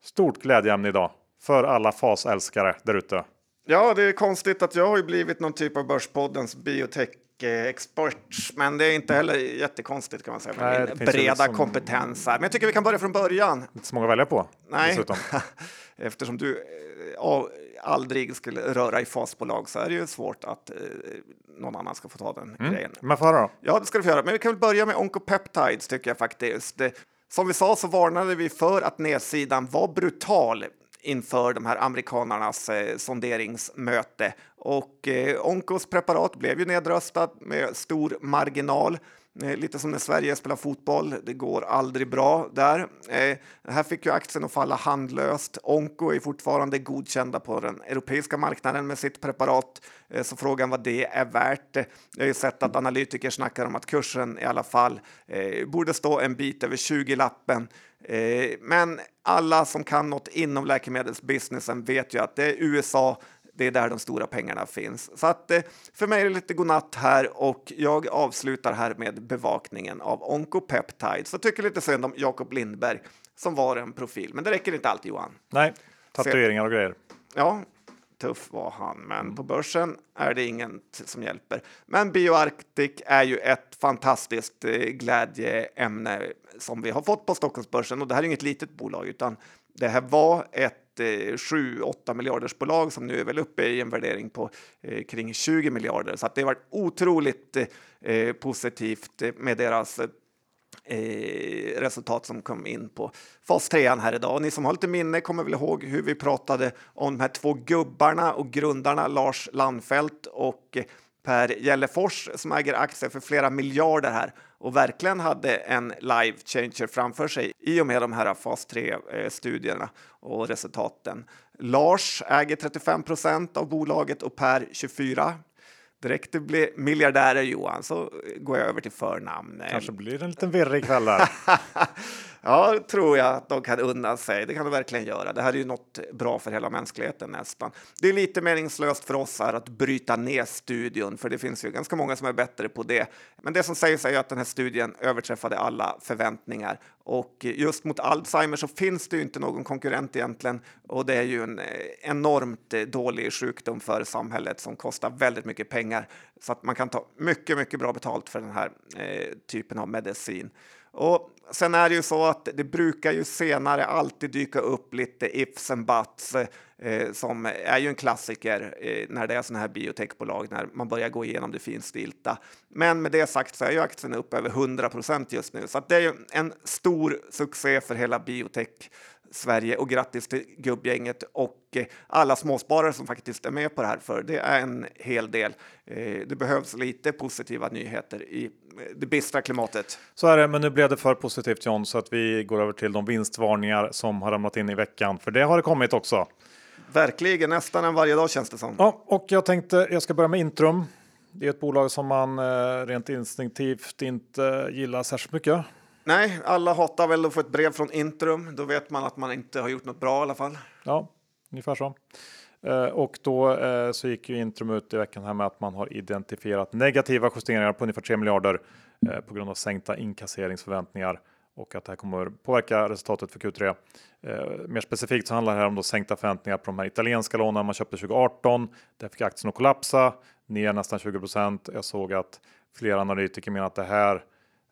stort glädjeämne idag för alla fasälskare där ute. Ja, det är konstigt att jag har ju blivit någon typ av Börspoddens biotech expert, men det är inte heller jättekonstigt kan man säga. Nej, breda liksom... kompetens här. Men jag tycker vi kan börja från början. Inte så många att välja på. Nej, eftersom du äh, aldrig skulle röra i fasbolag så är det ju svårt att äh, någon annan ska få ta den mm. grejen. Men får då? Ja, det ska du få göra. Men vi kan väl börja med Oncopeptides tycker jag faktiskt. Som vi sa så varnade vi för att nedsidan var brutal inför de här amerikanernas eh, sonderingsmöte. Och eh, Onkos preparat blev ju nedröstat med stor marginal. Eh, lite som när Sverige spelar fotboll, det går aldrig bra där. Eh, här fick ju aktien att falla handlöst. Onko är fortfarande godkända på den europeiska marknaden med sitt preparat, eh, så frågan vad det är värt. Jag har ju sett att analytiker snackar om att kursen i alla fall eh, borde stå en bit över 20-lappen. Eh, men alla som kan något inom läkemedelsbusinessen vet ju att det är USA det är där de stora pengarna finns. Så att eh, för mig är det lite godnatt här och jag avslutar här med bevakningen av Oncopeptides. Så tycker lite synd om Jakob Lindberg som var en profil, men det räcker inte alltid Johan. Nej, tatueringar och grejer. Ja, tuff var han, men på börsen är det inget som hjälper. Men BioArctic är ju ett fantastiskt eh, glädjeämne som vi har fått på Stockholmsbörsen och det här är inget litet bolag utan det här var ett 7-8 eh, miljarders bolag som nu är väl uppe i en värdering på eh, kring 20 miljarder. Så att det har varit otroligt eh, positivt med deras Eh, resultat som kom in på fas 3 här idag. Och ni som har lite minne kommer väl ihåg hur vi pratade om de här två gubbarna och grundarna Lars Landfelt och Per Gällefors som äger aktier för flera miljarder här och verkligen hade en live changer framför sig i och med de här fas 3-studierna eh, och resultaten. Lars äger 35 procent av bolaget och Per 24. Direkt det blir miljardärer Johan så går jag över till förnamn. Kanske blir det en liten virrig kväll där. Ja, tror jag att de kan unna sig. Det kan de verkligen göra. Det här är ju något bra för hela mänskligheten nästan. Det är lite meningslöst för oss här att bryta ner studion, för det finns ju ganska många som är bättre på det. Men det som sägs är ju att den här studien överträffade alla förväntningar och just mot Alzheimer så finns det ju inte någon konkurrent egentligen och det är ju en enormt dålig sjukdom för samhället som kostar väldigt mycket pengar så att man kan ta mycket, mycket bra betalt för den här eh, typen av medicin. Och sen är det ju så att det brukar ju senare alltid dyka upp lite ifs and buts eh, som är ju en klassiker eh, när det är sådana här biotechbolag, när man börjar gå igenom det finstilta. Men med det sagt så är ju aktien upp över 100 procent just nu, så det är ju en stor succé för hela biotech Sverige och grattis till gubbgänget och eh, alla småsparare som faktiskt är med på det här, för det är en hel del. Eh, det behövs lite positiva nyheter i eh, det bistra klimatet. Så är det, men nu blev det för positivt John, så att vi går över till de vinstvarningar som har ramlat in i veckan, för det har det kommit också. Verkligen, nästan en varje dag känns det som. Ja, och jag tänkte jag ska börja med Intrum. Det är ett bolag som man rent instinktivt inte gillar särskilt mycket. Nej, alla hatar väl att få ett brev från Intrum. Då vet man att man inte har gjort något bra i alla fall. Ja, ungefär så. Eh, och då eh, så gick ju Intrum ut i veckan här med att man har identifierat negativa justeringar på ungefär 3 miljarder eh, på grund av sänkta inkasseringsförväntningar och att det här kommer påverka resultatet för Q3. mer specifikt så handlar det här om då sänkta förväntningar på de här italienska lånen man köpte 2018. Där fick aktien att kollapsa ner nästan 20% Jag såg att flera analytiker menar att det här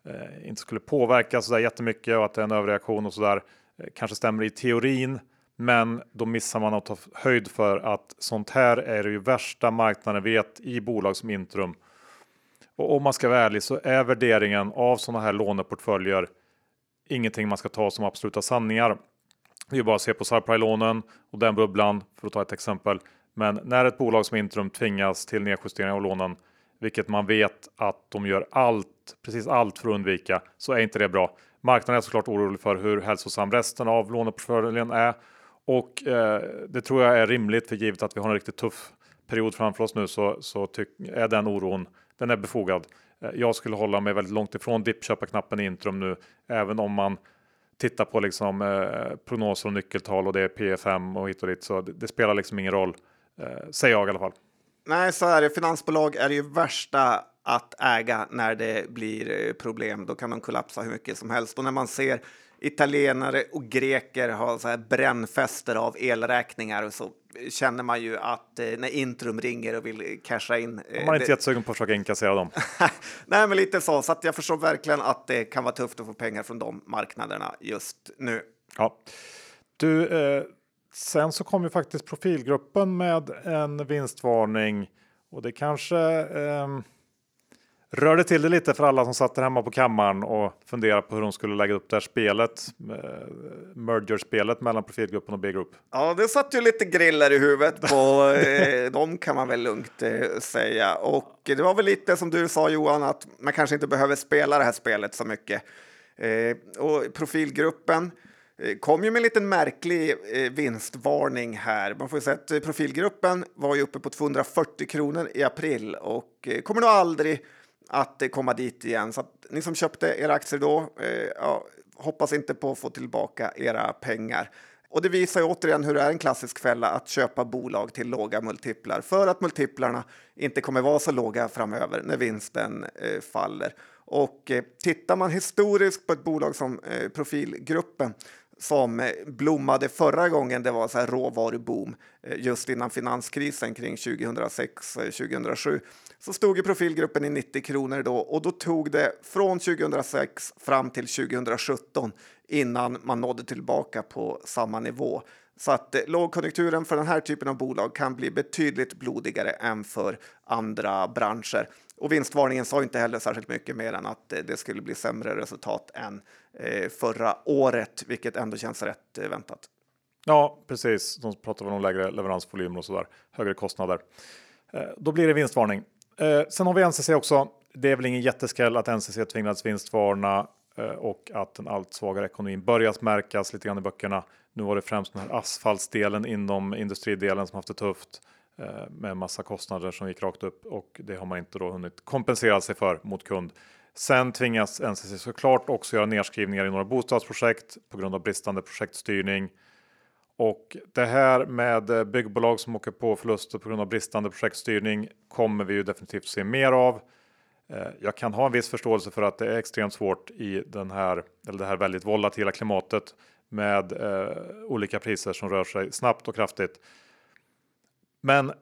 eh, inte skulle påverka så där jättemycket och att det är en överreaktion och så där. Eh, kanske stämmer i teorin, men då missar man att ta höjd för att sånt här är det ju värsta marknaden vet i bolag som Intrum. Och om man ska vara ärlig så är värderingen av sådana här låneportföljer ingenting man ska ta som absoluta sanningar. Det är bara att se på subprime-lånen och den bubblan för att ta ett exempel. Men när ett bolag som Intrum tvingas till nedjusteringar av lånen vilket man vet att de gör allt, precis allt för att undvika, så är inte det bra. Marknaden är såklart orolig för hur hälsosam resten av låneportföljen är och eh, det tror jag är rimligt för givet att vi har en riktigt tuff period framför oss nu så, så är den oron den är befogad. Eh, jag skulle hålla mig väldigt långt ifrån dippköparknappen i Intrum nu, även om man tittar på liksom, eh, prognoser och nyckeltal och det är P5 och hit och dit. Så det, det spelar liksom ingen roll, eh, säger jag i alla fall. Nej, så är det. Finansbolag är det ju värsta att äga när det blir eh, problem. Då kan de kollapsa hur mycket som helst. Och när man ser italienare och greker ha så här brännfester av elräkningar så känner man ju att eh, när Intrum ringer och vill casha in. Eh, man är inte jättesugen på att försöka inkassera dem. Nej, men lite så. Så att jag förstår verkligen att det kan vara tufft att få pengar från de marknaderna just nu. Ja. Du, eh, Sen så kom ju faktiskt profilgruppen med en vinstvarning och det kanske eh, rörde till det lite för alla som satt där hemma på kammaren och funderade på hur de skulle lägga upp det här spelet, eh, merger-spelet mellan profilgruppen och B-grupp. Ja, det satt ju lite griller i huvudet på eh, dem kan man väl lugnt eh, säga. Och det var väl lite som du sa Johan, att man kanske inte behöver spela det här spelet så mycket. Eh, och profilgruppen Eh, Eh, kom ju med en liten märklig eh, vinstvarning här. Man får ju säga att eh, profilgruppen var ju uppe på 240 kronor i april och kommer nog aldrig att komma dit igen. Så att ni som köpte era aktier då, ja, hoppas inte på att få tillbaka era pengar. Och det visar ju återigen hur det är en klassisk fälla att köpa bolag till låga multiplar för att multiplarna inte kommer vara så låga framöver när vinsten eh, faller. Och eh, tittar man historiskt på ett bolag som eh, Profilgruppen som eh, blommade förra gången det var så här råvaruboom eh, just innan finanskrisen kring 2006-2007 eh, så stod ju profilgruppen i 90 kronor då och då tog det från 2006 fram till 2017 innan man nådde tillbaka på samma nivå. Så att lågkonjunkturen för den här typen av bolag kan bli betydligt blodigare än för andra branscher. Och vinstvarningen sa inte heller särskilt mycket mer än att eh, det skulle bli sämre resultat än eh, förra året, vilket ändå känns rätt eh, väntat. Ja, precis. De pratar väl om lägre leveransvolymer och så där, högre kostnader. Då blir det vinstvarning. Sen har vi NCC också. Det är väl ingen jätteskräll att NCC tvingats vinstvarna och att den allt svagare ekonomin börjat märkas lite grann i böckerna. Nu var det främst den här asfaltsdelen inom industridelen som haft det tufft. Eh, med massa kostnader som gick rakt upp och det har man inte då hunnit kompensera sig för mot kund. Sen tvingas NCC såklart också göra nedskrivningar i några bostadsprojekt på grund av bristande projektstyrning. Och det här med eh, byggbolag som åker på förluster på grund av bristande projektstyrning kommer vi ju definitivt se mer av. Eh, jag kan ha en viss förståelse för att det är extremt svårt i den här, eller det här väldigt volatila klimatet med eh, olika priser som rör sig snabbt och kraftigt. Men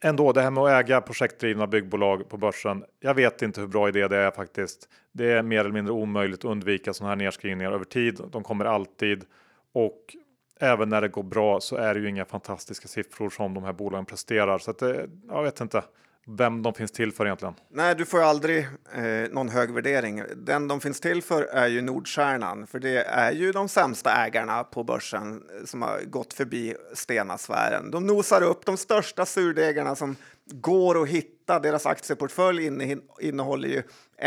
ändå, det här med att äga projektdrivna byggbolag på börsen. Jag vet inte hur bra idé det är faktiskt. Det är mer eller mindre omöjligt att undvika sådana här nedskrivningar över tid. De kommer alltid och även när det går bra så är det ju inga fantastiska siffror som de här bolagen presterar. Så att det, jag vet inte vem de finns till för egentligen. Nej, du får ju aldrig eh, någon hög värdering. Den de finns till för är ju Nordstjärnan, för det är ju de sämsta ägarna på börsen eh, som har gått förbi Stena-sfären. De nosar upp de största surdegarna som går att hitta. Deras aktieportfölj innehåller ju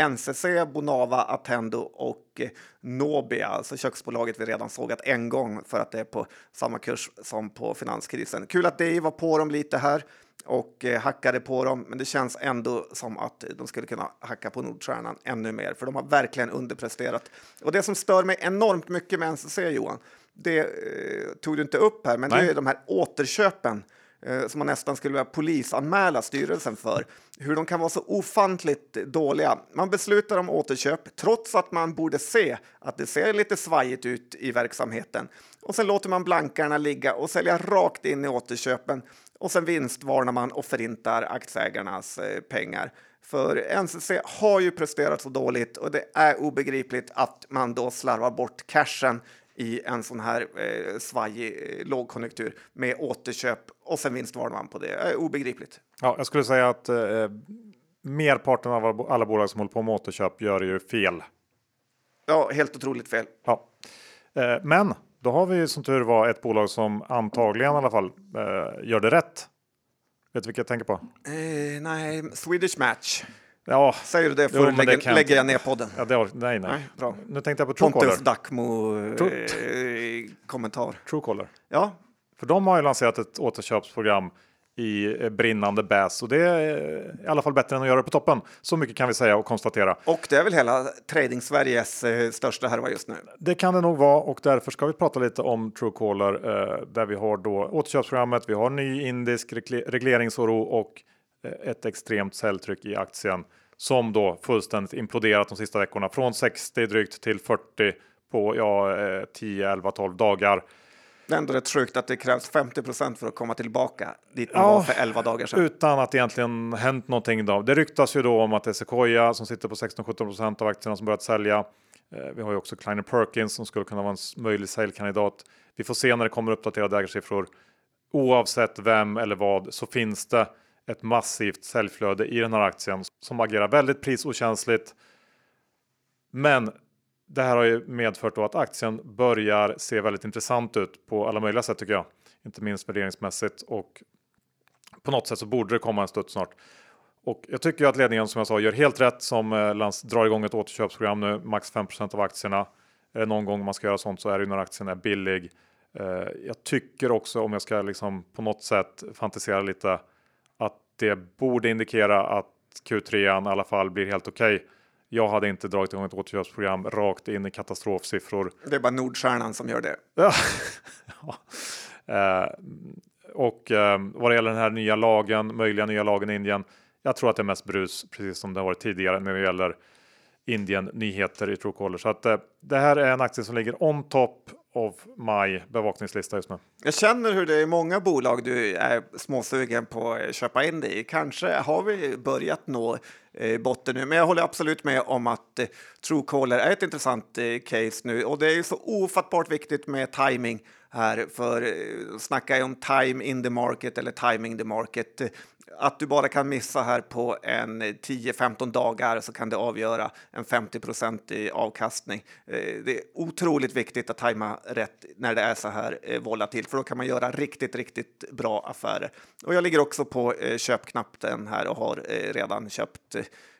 NCC, Bonava, Attendo och eh, Nobia, alltså köksbolaget vi redan sågat en gång för att det är på samma kurs som på finanskrisen. Kul att Dave var på dem lite här och eh, hackade på dem, men det känns ändå som att de skulle kunna hacka på Nordstjärnan ännu mer, för de har verkligen underpresterat. Och det som stör mig enormt mycket med NCC, Johan, det eh, tog du inte upp här, men Nej. det är de här återköpen eh, som man nästan skulle vilja polisanmäla styrelsen för. Hur de kan vara så ofantligt dåliga. Man beslutar om återköp trots att man borde se att det ser lite svajigt ut i verksamheten. Och sen låter man blankarna ligga och sälja rakt in i återköpen och sen vinstvarnar man och förintar aktieägarnas eh, pengar. För NCC har ju presterat så dåligt och det är obegripligt att man då slarvar bort cashen i en sån här eh, svajig eh, lågkonjunktur med återköp och sen vinstvarnar man på det. är obegripligt. Ja, jag skulle säga att eh, merparten av alla bolag som håller på med återköp gör ju fel. Ja, helt otroligt fel. Ja. Eh, men då har vi som tur var ett bolag som antagligen i alla fall eh, gör det rätt. Vet du vilket jag tänker på? Eh, nej, Swedish Match. Ja, Säger du det för jo, lägger, lägger jag ner podden. Ja, det var, nej, nej, nej. bra. Nu tänkte jag på Truecaller. Pontus Dackmo-kommentar. Eh, Truecaller. Ja. För de har ju lanserat ett återköpsprogram i eh, brinnande bäs och det är i alla fall bättre än att göra det på toppen. Så mycket kan vi säga och konstatera. Och det är väl hela trading Sveriges eh, största härva just nu. Det kan det nog vara och därför ska vi prata lite om Truecaller eh, där vi har då återköpsprogrammet. Vi har ny indisk regleringsoro och eh, ett extremt säljtryck i aktien som då fullständigt imploderat de sista veckorna från 60 drygt till 40 på ja, 10, 11, 12 dagar. Det är ändå rätt sjukt att det krävs 50% för att komma tillbaka dit man ja, var för 11 dagar sedan. Utan att egentligen hänt någonting idag. Det ryktas ju då om att det är Sequoia som sitter på 16-17% av aktierna som börjat sälja. Eh, vi har ju också Kleiner Perkins som skulle kunna vara en möjlig säljkandidat. Vi får se när det kommer uppdaterade ägarsiffror. Oavsett vem eller vad så finns det ett massivt säljflöde i den här aktien som agerar väldigt prisokänsligt. Men det här har ju medfört då att aktien börjar se väldigt intressant ut på alla möjliga sätt tycker jag. Inte minst värderingsmässigt och på något sätt så borde det komma en studs snart. Och jag tycker att ledningen som jag sa gör helt rätt som eh, drar igång ett återköpsprogram nu, max 5% av aktierna. Är det någon gång man ska göra sånt så är det ju när aktien är billig. Eh, jag tycker också om jag ska liksom på något sätt fantisera lite att det borde indikera att Q3 i alla fall blir helt okej. Okay jag hade inte dragit igång ett återköpsprogram rakt in i katastrofsiffror. Det är bara Nordstjärnan som gör det. ja. eh, och eh, vad det gäller den här nya lagen, möjliga nya lagen i Indien. Jag tror att det är mest brus, precis som det har varit tidigare när det gäller Indien nyheter i Truecaller. Så att eh, det här är en aktie som ligger on top of my bevakningslista just nu. Jag känner hur det är många bolag du är småsugen på att köpa in dig i. Kanske har vi börjat nå Eh, botten nu, men jag håller absolut med om att eh, Truecaller är ett intressant eh, case nu. Och det är så ofattbart viktigt med timing här för eh, snacka om time in the market eller timing the market eh, att du bara kan missa här på en 10-15 dagar så kan det avgöra en 50% i avkastning. Eh, det är otroligt viktigt att tajma rätt när det är så här eh, volatilt, för då kan man göra riktigt, riktigt bra affärer. Och jag ligger också på eh, köpknappen här och har redan köpt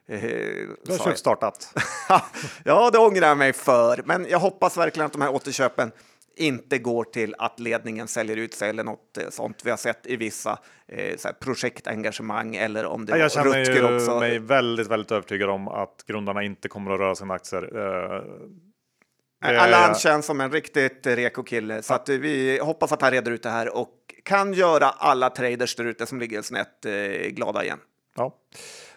du har köpt startat. ja, det ångrar jag mig för, men jag hoppas verkligen att de här återköpen inte går till att ledningen säljer ut sig eller något eh, sånt vi har sett i vissa eh, så här projektengagemang eller om det var Jag känner Rutger ju också. mig väldigt, väldigt övertygad om att grundarna inte kommer att röra sina aktier. Eh, Allan känns som en riktigt reko kille, så att vi hoppas att han reder ut det här och kan göra alla traders där ute som ligger snett eh, glada igen. Ja.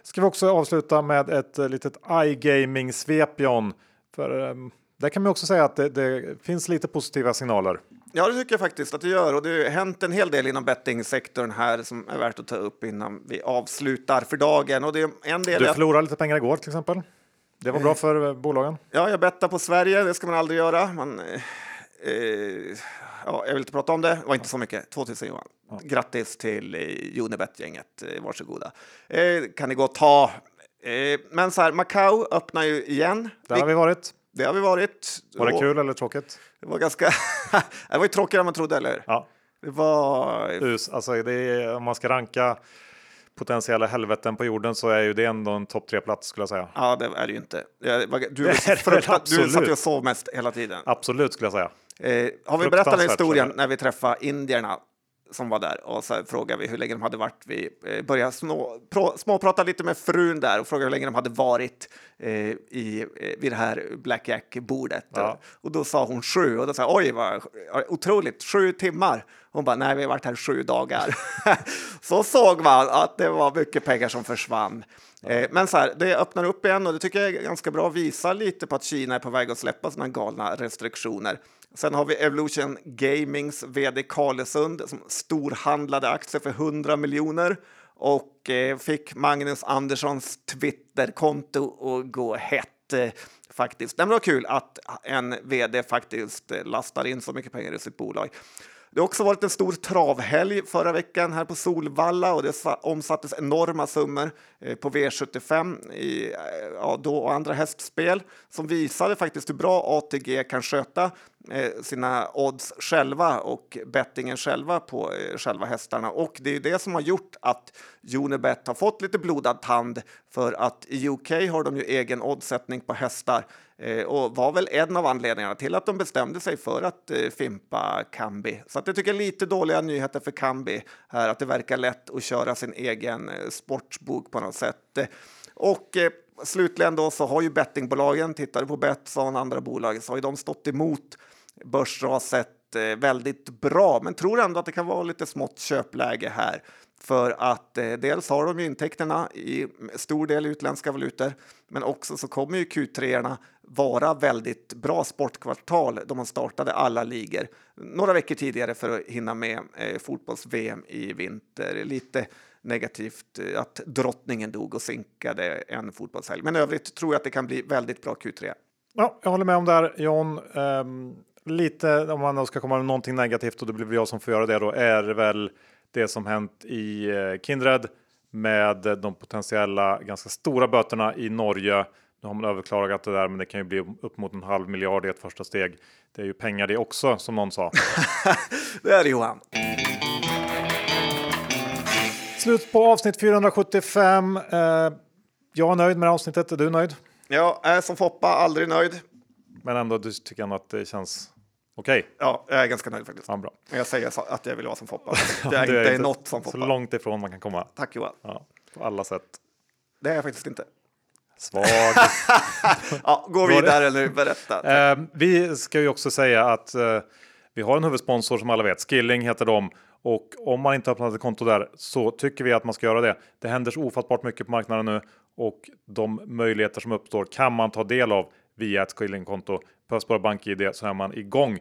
Ska vi också avsluta med ett eh, litet iGaming-svep John. För ehm, där kan man också säga att det, det finns lite positiva signaler. Ja, det tycker jag faktiskt att det gör och det har hänt en hel del inom bettingsektorn här som är värt att ta upp innan vi avslutar för dagen. Och det är en del Du är att förlorade lite pengar igår till exempel. Det var bra för eh, bolagen. Ja, jag bettar på Sverige. Det ska man aldrig göra. Man, eh, eh, ja, jag vill inte prata om det. Det var inte så mycket. 2000 Johan. Grattis till eh, Unibet-gänget. Varsågoda. Eh, kan ni gå och ta. Eh, men så här, Macau öppnar ju igen. Där har vi varit. Det har vi varit. Var det kul eller tråkigt? Det var ganska... det var ju tråkigare än man trodde, eller? Ja, Det var... us. Alltså är, om man ska ranka potentiella helveten på jorden så är ju det ändå en topp tre plats skulle jag säga. Ja, det är det ju inte. Du, Det är fruktat, du satt ju och sov mest hela tiden. Absolut skulle jag säga. Eh, har vi berättat den historien när vi träffade indierna som var där och så frågade vi hur länge de hade varit. Vi eh, började snå, småprata lite med frun där och frågade hur länge de hade varit eh, i, eh, vid det här blackjack-bordet. Ja. Och då sa hon sju och då sa jag oj vad otroligt, sju timmar. Hon bara nej, vi har varit här sju dagar. så såg man att det var mycket pengar som försvann. Eh, Men så här, det öppnar upp igen och det tycker jag är ganska bra. Visar lite på att Kina är på väg att släppa sådana galna restriktioner. Sen har vi Evolution Gamings vd Karlesund som storhandlade aktier för 100 miljoner och eh, fick Magnus Anderssons Twitterkonto att gå hett. eh, Faktiskt. Det var kul att en vd faktiskt eh, lastar in så mycket pengar i sitt bolag. Det har också varit en stor travhelg förra veckan här på Solvalla och det omsattes enorma summor eh, på V75 i eh, ja, då och andra hästspel som visade faktiskt hur bra ATG kan sköta eh, sina odds själva och bettingen själva på eh, själva hästarna. Och det är ju det som har gjort att Unibet har fått lite blodad tand för att i UK har de ju egen oddsättning på hästar Eh, och var väl en av anledningarna till att de bestämde sig för att eh, fimpa Kambi. Så att jag tycker lite dåliga nyheter för Kambi här, att det verkar lätt att köra sin egen eh, sportsbok på något sätt. Eh, Och eh, slutligen då så har ju bettingbolagen, tittar du på Betsson och andra bolag, så har ju de stått emot börsraset eh, väldigt bra, men tror ändå att det kan vara lite smått köpläge här. För att eh, dels har de ju intäkterna i stor del utländska valutor, men också så kommer ju Q3 vara väldigt bra sportkvartal då man startade alla ligor några veckor tidigare för att hinna med eh, fotbolls-VM i vinter. Lite negativt eh, att drottningen dog och sinkade en fotbollshelg, men i övrigt tror jag att det kan bli väldigt bra Q3. Ja, jag håller med om det här John. Um, lite om man ska komma med någonting negativt och det blir väl jag som får göra det då är det väl det som hänt i eh, Kindred med de potentiella ganska stora böterna i Norge. Nu har man överklagat det där, men det kan ju bli upp mot en halv miljard i ett första steg. Det är ju pengar det också, som någon sa. Det är det Johan. Slut på avsnitt 475. Eh, jag är nöjd med det avsnittet. Är du nöjd? Jag är som Foppa aldrig nöjd. Men ändå, du tycker ändå att det känns okej? Ja, jag är ganska nöjd faktiskt. Ja, bra. Men jag säger så- att jag vill vara som Foppa. Jag är inte något som så Foppa. långt ifrån man kan komma. Tack Johan. Ja, på alla sätt. Det är jag faktiskt inte. Svag. Ja, gå det- vidare nu, berätta. Eh, vi ska ju också säga att eh, vi har en huvudsponsor som alla vet. Skilling heter de. Och om man inte har öppnat ett konto där så tycker vi att man ska göra det. Det händer så ofattbart mycket på marknaden nu och de möjligheter som uppstår kan man ta del av via ett Skilling-konto. Behövs bara BankID så är man igång.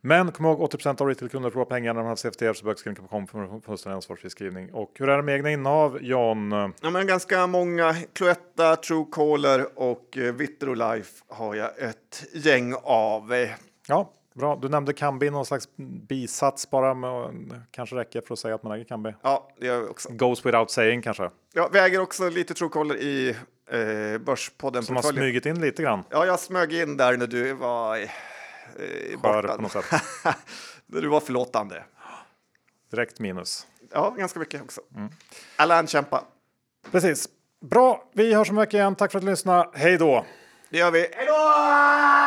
Men kom ihåg 80% av retailkunder förlorar pengar när de har CFTR så bögskilling.com för fullständig ansvarsfri skrivning. Och hur är det med egna innehav, John? Ja, men ganska många. Cloetta, Truecaller och eh, Vitrolife har jag ett gäng av. Ja, bra. Du nämnde Kambi, någon slags bisats bara. Men kanske räcker för att säga att man äger Kambi. Ja, det gör vi också. Goes without saying kanske. Ja, vi äger också lite Truecaller i eh, Börspodden. Som har smugit in lite grann. Ja, jag smög in där när du var eh, Skör borta. på något sätt. när du var förlåtande. Direkt minus. Ja, ganska mycket också. Mm. Alain kämpa. Precis. Bra, vi hörs en vecka igen. Tack för att du lyssnade. Hej då! Det gör vi. Hej då!